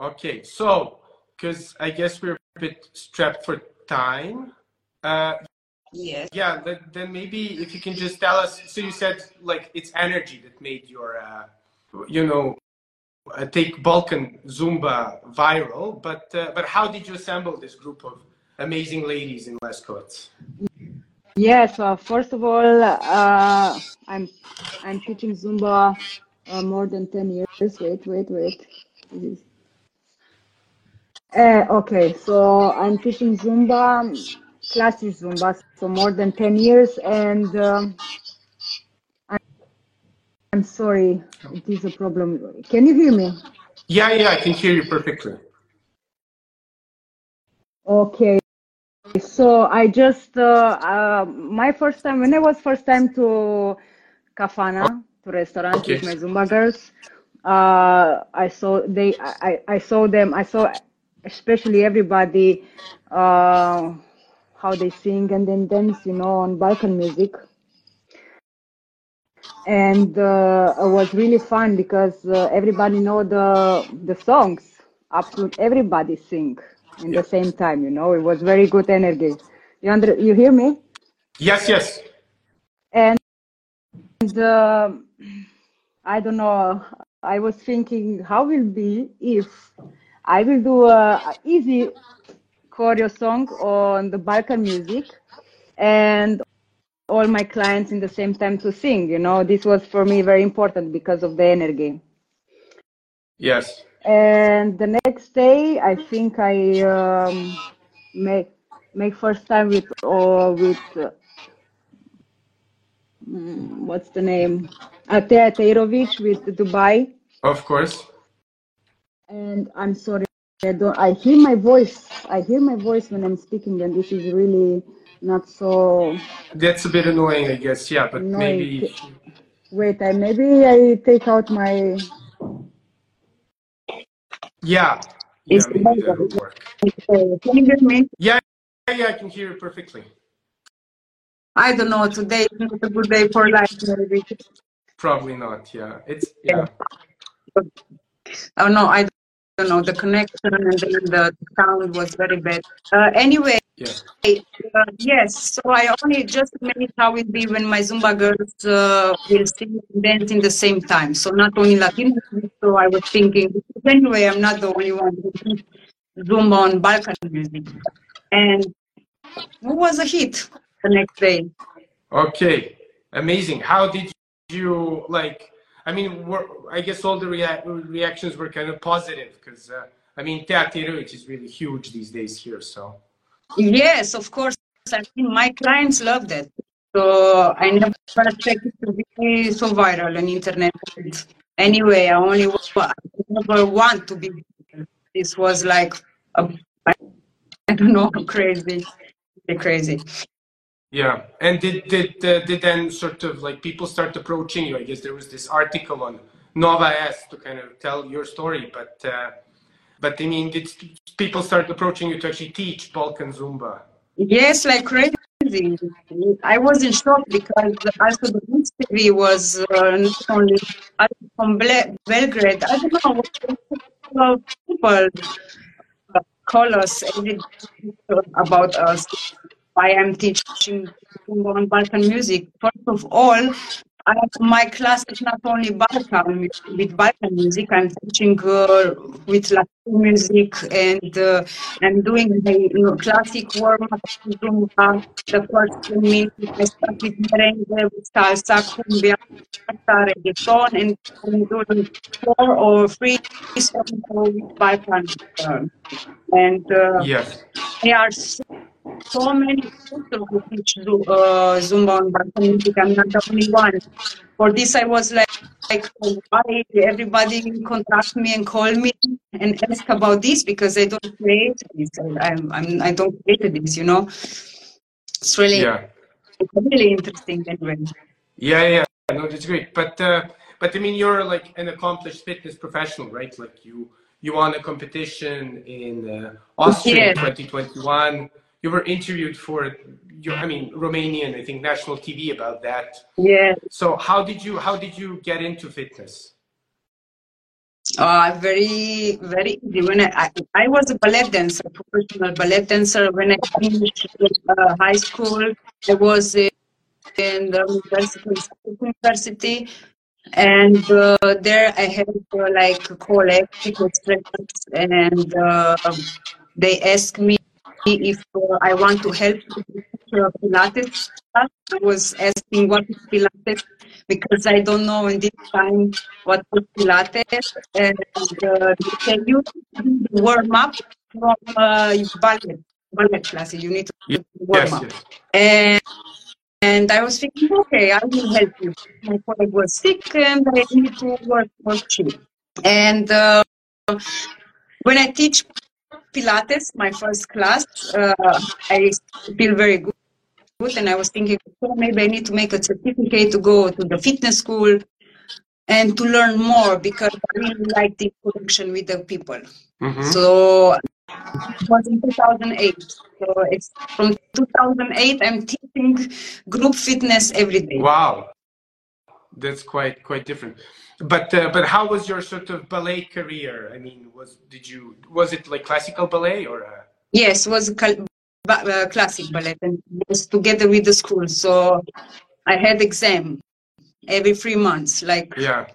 Okay, so because I guess we're a bit strapped for time. Uh, Yes. yeah, then, then maybe if you can just tell us. So you said like it's energy that made your, uh, you know, uh, take Balkan Zumba viral. But uh, but how did you assemble this group of amazing ladies in Leskovac? Yes, Well, first of all, uh, I'm I'm teaching Zumba uh, more than 10 years. Wait, wait, wait. Uh, okay, so I'm teaching Zumba, classic Zumba, so more than 10 years, and um, I'm, I'm sorry, it is a problem. Can you hear me? Yeah, yeah, I can hear you perfectly. Okay, so I just uh, uh, my first time when I was first time to Kafana to restaurant Okay. with my Zumba girls, uh, I saw they I I saw them I saw especially everybody uh, how they sing and then dance you know on Balkan music. And uh, it was really fun because uh, everybody know the the songs. Absolutely everybody sing in the same time you know. It was very good energy. You under you hear me? Yes, yes. and uh, i don't know. I was thinking how will be if i will do a, easy choreo song on the balkan music and all my clients in the same time to sing you know this was for me very important because of the energy Yes. and the next day i think i um, make make first time with or with uh, mm, what's the name a Tea Tairović with dubai Of course. And i'm sorry i don't i hear my voice i hear my voice when i'm speaking and this is really not so That's a bit annoying, I guess. Yeah, but Annoying. maybe. wait i maybe i take out my Yeah. Yeah, Is maybe that will work. Can you hear me? Yeah, yeah, I can hear you perfectly. I don't know. Today is not a good day for life. Maybe. Probably not. Yeah, it's yeah. Oh no, I don't know. The connection and then the sound was very bad. Uh, anyway, Yeah. uh, yes. So I only just managed how it be when my Zumba girls uh, will sing and dance in the same time. So not only Latino. So I was thinking. Anyway, I'm not the only one who Zumba on Balkan music, and it was a hit the next day. Okay, amazing. How did you like? I mean, I guess all the rea- reactions were kind of positive because uh, I mean, Tea Tairović is really huge these days here. So Yes, of course. I mean, my clients love that. So I never expected to be so viral on internet. Anyway, I only I never want to be. This was like, a, I don't know, crazy, crazy. Yeah, and did did uh, did then sort of like people start approaching you? I guess there was this article on Nova S to kind of tell your story, but uh, but I mean, did people start approaching you to actually teach Balkan Zumba? Yes, like crazy. I was in shock because also the Mix was uh, not only from Belgrade. I don't know what people uh, call us about us. I am teaching on Balkan music. First of all, I, my class is not only Balkan with Balkan music. I'm teaching uh, with Latin music and uh, I'm doing the you know, classic warm up. Zumba. The first two minutes I start with merengue, with salsa, cumbia, reggaeton, and I'm doing four or three songs with Balkan. uh, and uh, Yes. they are so, so many people who teach uh, Zumba on Balkan music. I'm not the only one. For this, I was like, like why everybody contact me and call me and ask about this because I don't create this. I, I'm, I'm, I don't create this, you know. It's really, Yeah. really interesting anyway. Yeah, yeah, no, that's great. But uh, but I mean, you're like an accomplished fitness professional, right? Like you you won a competition in uh, Austria in 2021. You were interviewed for your, I mean, Romanian, I think, national TV about that. Yeah. So how did you how did you get into fitness? Uh, very, very easy. When I, I, was a ballet dancer, professional ballet dancer. When I finished uh, high school, I was in the university, university and uh, there I had uh, like colleagues, and uh, they asked me if uh, I want to help with Pilates. I was asking what is Pilates because I don't know in this time what is Pilates, and uh, tell you warm up from uh, ballet ballet classes. You need to warm yes, up, yes. and and I was thinking, okay, I will help you. My colleague was sick and I need to work for cheap. And uh, when I teach Pilates, my first class, uh, I feel very good. And I was thinking, well, maybe I need to make a certificate to go to the fitness school and to learn more because I really like the connection with the people. Mhm. So it was in 2008. So it's from 2008. I'm teaching group fitness every day. Wow, that's quite quite different. But uh, but how was your sort of ballet career? I mean, was did you was it like classical ballet or? Uh... Yes, was cal- ba- uh, classic ballet and was together with the school. So I had exam every three months. Like, Yeah,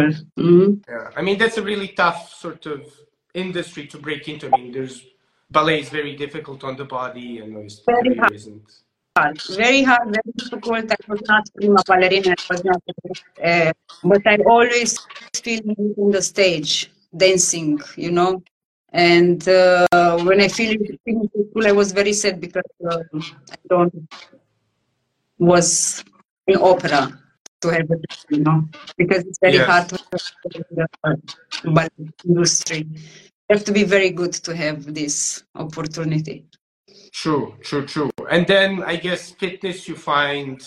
mhm. yeah. I mean, that's a really tough sort of industry to break into. I mean, there's ballet is very difficult on the body, and it's Very really hard. very hard, very difficult. I was not prima ballerina. I was not, uh, but I always feel in the stage dancing, you know. And uh, when I in school, I was very sad because uh, I don't was in opera to have it, you know, because it's very Yes. hard to have the industry. You have to be very good to have this opportunity. True, true, true. And then I guess fitness you find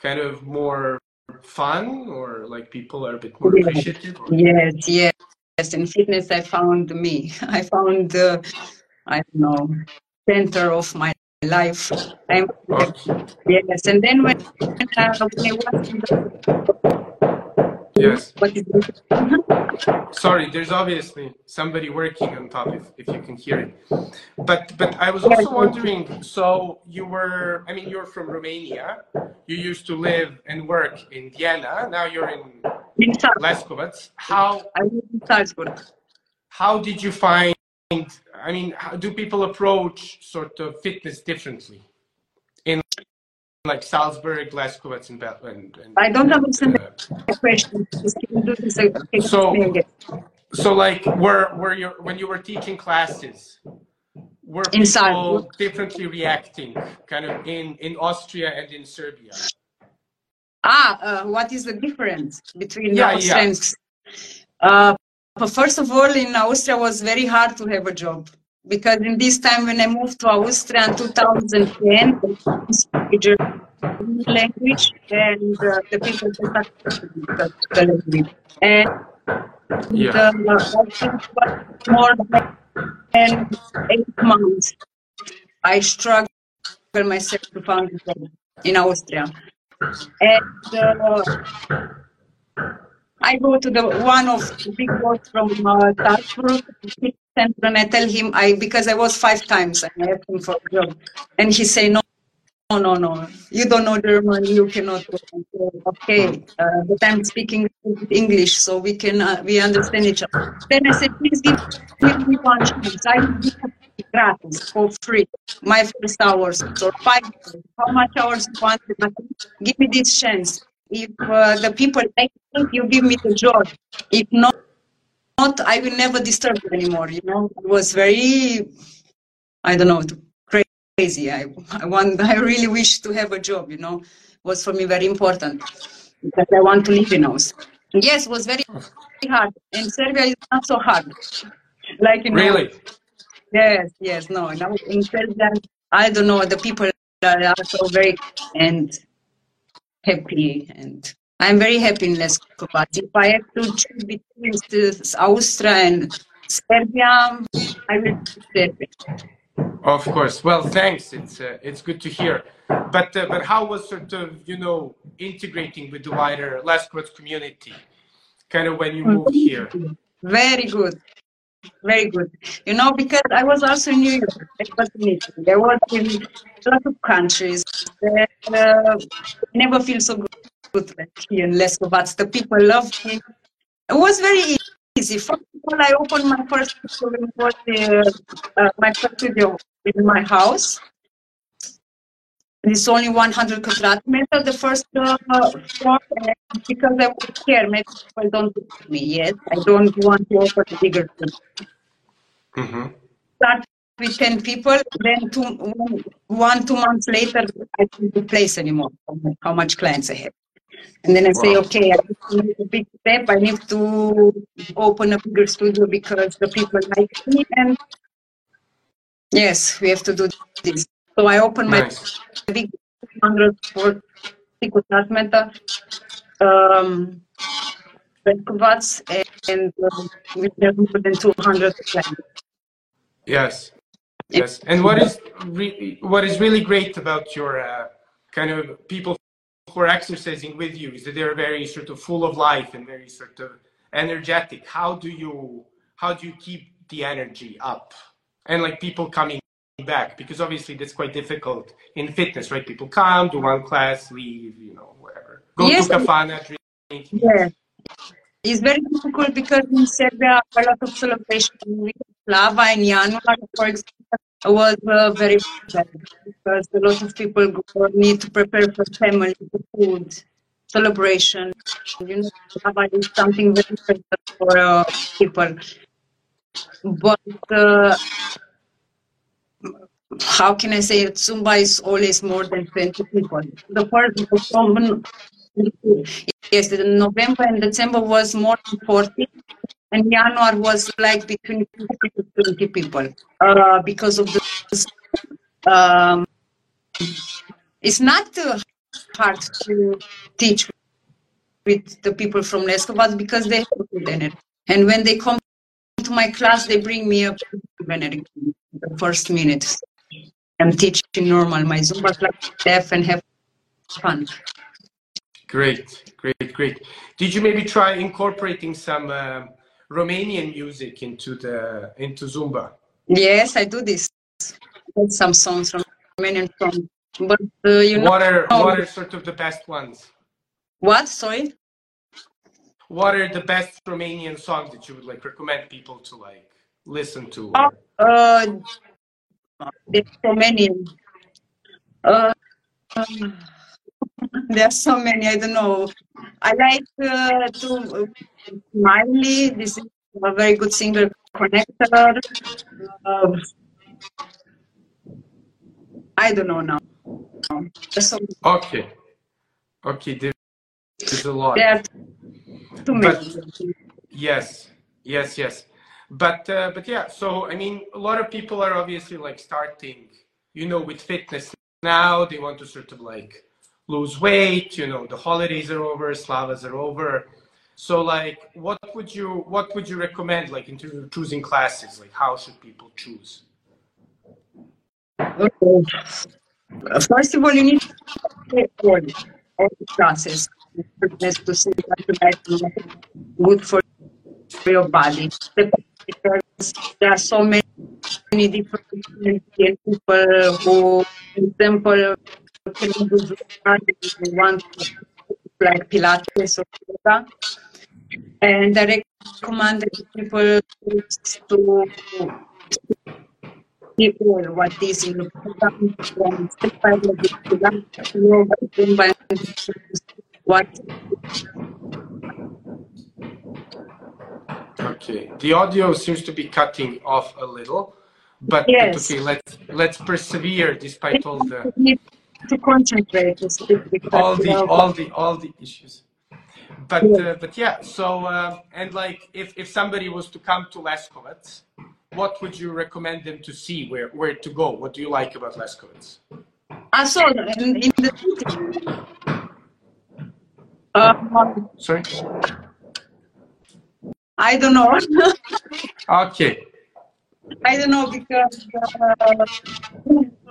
kind of more fun, or like people are a bit more Yeah. appreciative. or- Yes, yes. In fitness, I found me. I found the, I don't know, center of my life. I'm, yes, and then when, uh, when I was in the, Yes. what is it? Sorry, there's obviously somebody working on top if, if you can hear it. But but I was also wondering, so you were I mean you're from Romania. You used to live and work in Vienna. Now you're in in. Leskovac. How I was in Salzburg. how did you find I mean how do people approach sort of fitness differently like Salzburg, Leskovac and and, and I don't understand uh, the question. Just Can you do this again? So- So, like, were were you when you were teaching classes, were people Salzburg. differently reacting, kind of in in Austria and in Serbia? Ah, uh, what is the difference between Yeah, the Austrians? Uh, but first of all, in Austria was very hard to have a job because in this time when I moved to Austria in 2010, I speak German language and uh, the people language. And Yeah. the Austrians was more than eight months. I struggled myself to find a job in Austria. And uh, I go to the one of the big boss from uh, Salzburg, and I tell him I because I was five times and I asked him for a job, and he say no. No, no, no. You don't know German. You cannot. go." I say, Okay, uh, but I'm speaking English, so we can uh, we understand each other. Then I said, please give, give me one chance. I will give gratis for free. My first hours or five. hours. How much hours you want? But Give me this chance. If uh, the people like it, you give me the job. If not, not, I will never disturb you anymore. You know, it was very, I don't know, crazy. I, I want, I really wish to have a job. You know, was for me very important because I want to live in Austria. Yes, it was very hard. In Serbia, is not so hard. Like in Really? Yes, yes, no. Now in Serbia, I don't know. The people are also very and happy, and I'm very happy in Leskovac. If I have to choose between Austria and Serbia, I will choose Serbia. Of course. Well, thanks. It's uh, it's good to hear. But uh, but how was sort of you know integrating with the wider Leskovac community? kind of when you moved here? Very good. Very good. You know, because I was also in New York. I was in Italy. There was in a lot of countries. That, uh, I never feel so good, like here in Leskovac. The people love me. It was very easy. First of all, I opened my first studio, uh, uh, my first studio in my house. It's only 100 quadrat meter, the first uh, floor, because I was scared, maybe people don't believe me. Yes, I don't want to open a bigger studio. Mm-hmm. Start with 10 people, then two, one, two months later, I can't place anymore how much clients I have. And then I say, Wow. okay, I need to a big step. I need to open a bigger studio because the people like me. And yes, we have to do this. So I opened my big 140 quadrat meter um, Velkovats, and um, we have more than 200 clients. Yes. Yes. And what is re- what is really great about your uh, kind of people who are exercising with you is that they're very sort of full of life and very sort of energetic. How do you how do you keep the energy up and like people coming back because obviously that's quite difficult in fitness, right? People come, do one class, leave, you know, whatever. Go Yes. to kafana, drink. Yeah. It's very difficult because in Serbia, a lot of celebration Slava in January, for example, was uh, very bad because a lot of people need to prepare for family, for food, celebration. You know, is something very special for uh, people. But uh, how can I say it? Zumba is always more than 20 people. The first was Yes, in November and December was more than 40, and January was like between 50 to 20 people uh, because of the. Um, it's not uh, hard to teach with the people from Leskovac because they have good energy. And when they come to my class, they bring me up energy the first minute. I'm teaching normal. My Zumba class deaf and have fun. Great, great, great. Did you maybe try incorporating some um Romanian music into the into Zumba? Yes, I do this. Some songs from Romanian songs, but uh, you know What are Oh. what are sort of the best ones? what? Sorry. What are the best Romanian songs that you would like recommend people to like listen to? Oh, uh, so. Uh, um, there are so many. I don't know. I like uh, to uh, Miley. This is a very good singer. Connector. Uh, I don't know now. So Okay, okay, there- there's a lot. there too But- Yes, yes, yes. But uh, but yeah, so I mean, a lot of people are obviously like starting, you know, with fitness now. They want to sort of like lose weight. You know, the holidays are over, Slavas are over. So like, what would you what would you recommend like in terms of choosing classes? Like, how should people choose? Okay. First of all, you need to all, the classes. To see good for your body. Because there are so many, many different people who, for example, can do like Pilates or yoga. And I recommend people to people what is in the program from step by step yoga, Zumba, what Okay, the audio seems to be cutting off a little, but, Yes. okay, let's let's persevere despite all the to concentrate because, all the uh, all the all the issues but Yeah. uh, but yeah so uh, and like if if somebody was to come to Leskovac what would you recommend them to see where where to go what do you like about Leskovac I saw in, in the. Uh, sorry I don't know. okay I don't know because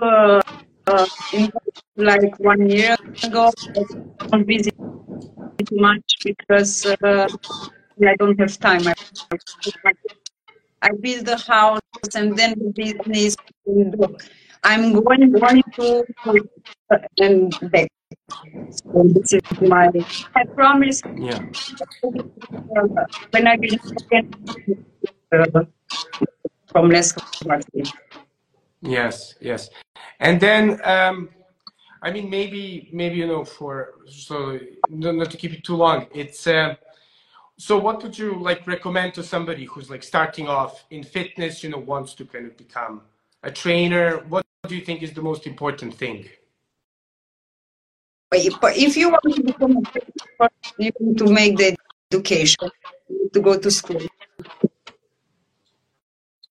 uh, uh, uh, in, like one year ago, I don't visit too much because uh, I don't have time. I, I build the house and then the business. I'm going, going to and back. So this is my. I promise. Yeah. Uh, when I get uh, from less capacity. Yes, yes. And then, um, I mean, maybe, maybe you know, for so not, to keep it too long. It's uh, so. What would you like recommend to somebody who's like starting off in fitness? You know, wants to kind of become a trainer. What do you think is the most important thing? But if, you want to become a trainer, you need to make the education, to go to school.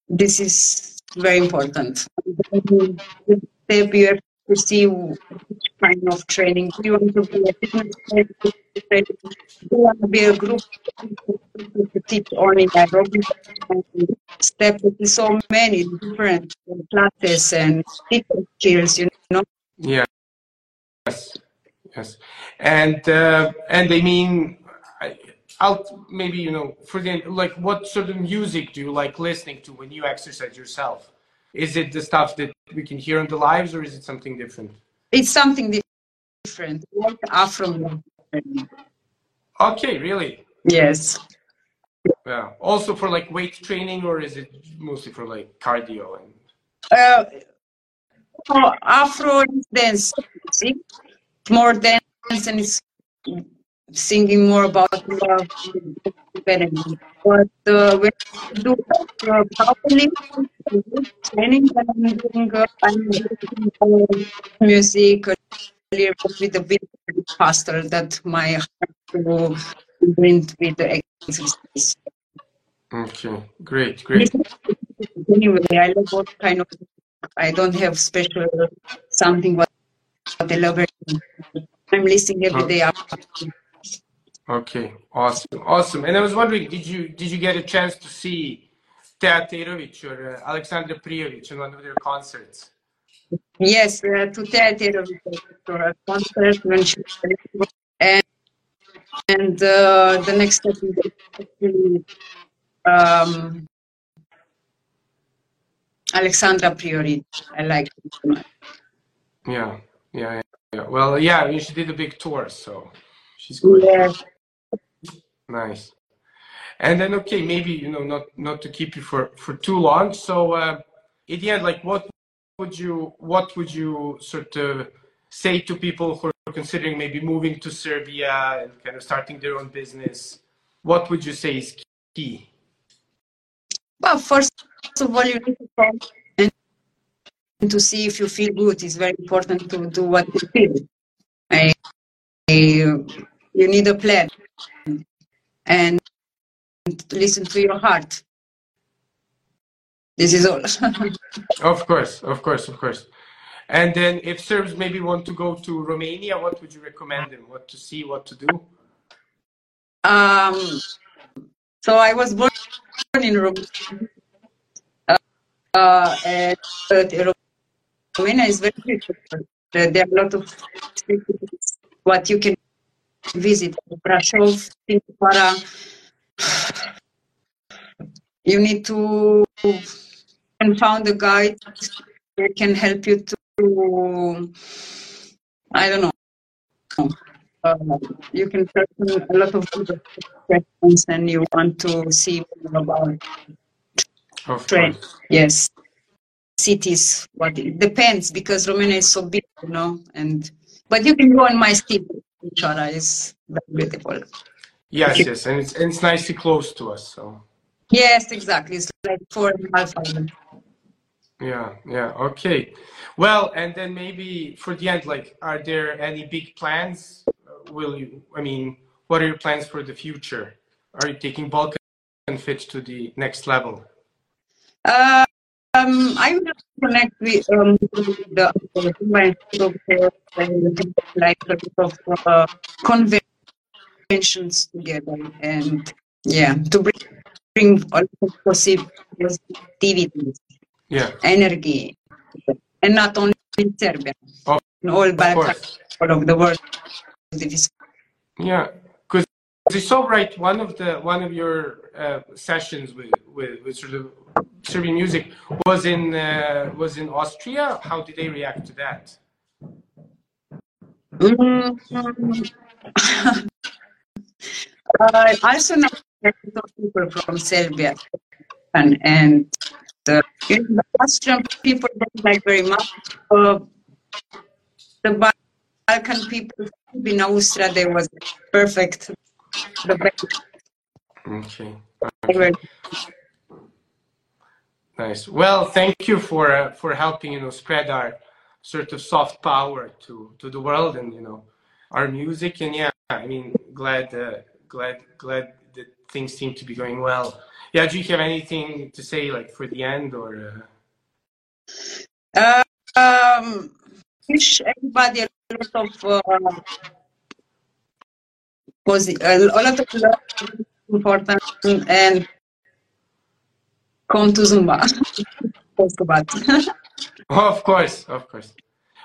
This is very important. Step you have to see which kind of training. Do you want to be a fitness trainer? Do you want to be a group to teach only aerobics? Step so many different classes and different skills, you know. Yeah. Yes. Yes. And uh, and I mean, I, I'll maybe you know for the like, what sort of music do you like listening to when you exercise yourself? Is it the stuff that we can hear on the lives, or is it something different? It's something different, like Afro. Okay, really? Yes. Yeah. Also for like weight training, or is it mostly for like cardio and? Uh, oh, Afro dance, more dance and it's singing more about love. But uh, when you do uh, properly training, I'm doing, uh, I'm doing uh, music with a bit faster that my heart to print with the exercise. Okay, great, great. Anyway, I love what kind of. I don't have special something what I love. I'm listening every day. Okay, awesome, awesome. And I was wondering, did you did you get a chance to see Tea Tairović or uh, Alexandra Prijovic in one of their concerts? Yes, uh, to Tea Tairović for a concert when she and and uh, the next step is um, Alexandra Prijovic. I like it. Yeah, yeah, yeah. Well, yeah, I mean, she did a big tour, so she's good. Yeah. Nice. And then, okay, maybe you know, not not to keep you for for too long. So, uh, in the end, like, what would you what would you sort of say to people who are considering maybe moving to Serbia and kind of starting their own business? What would you say is key? Well, first of all, you need to come and to see if you feel good. It's very important to do what you feel. I, I, you need a plan and listen to your heart. This is all. of course, of course, of course. And then, if Serbs maybe want to go to Romania, what would you recommend them? What to see, what to do? Um, so I was born in Romania, uh, and uh, Romania is very beautiful. There are a lot of what you can visit. Timișoara. You need to and found a guide that can help you to I don't know. Uh, you can question a lot of questions and you want to see more about Of course. Yes. Cities, what it depends because Romania is so big, you know, and but you can go on my city. Timișoara is beautiful. Yes, yes, and it's and it's nicely close to us. So Yes, exactly. It's like four and a half hours. yeah, yeah, okay. Well, and then maybe for the end, like, are there any big plans? Will you? I mean, what are your plans for the future? Are you taking Balkan Fit to the next level? Uh, I will connect with um, the my and like a bit of uh, conventions together, and yeah, to bring, bring all the possible Yeah, energy, and not only in Serbia, Of- in all of Balkan, course. all of the world. Yeah, I saw right one of the one of your uh, sessions with, with, with sort of Serbian music was in uh, was in Austria. How did they react to that? Mm, uh, I also know people from Serbia and and uh, you know, the Austrian people don't like very much. Uh, the Balkan people in Austria, they was perfect. The. Okay. Nice. Well, thank you for uh, for helping you know spread our sort of soft power to to the world and you know our music and yeah, I mean glad uh, glad glad that things seem to be going well. Yeah, do you have anything to say like for the end or? Uh... Uh, um, wish everybody a lot of uh, posi- a lot of love, important and come to Zumba. Oh, of course, of course.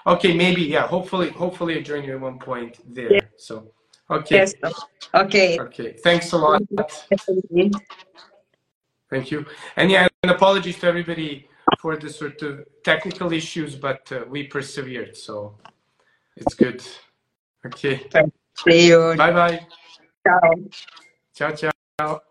Okay, maybe yeah. Hopefully, hopefully I join you at one point there. Yeah. So, okay, yes. Okay. okay. Thanks a lot. Thank you. And yeah, and apologies to everybody for the sort of technical issues, but uh, we persevered, so it's good. Okay. You. Bye bye. Ciao. Ciao, ciao.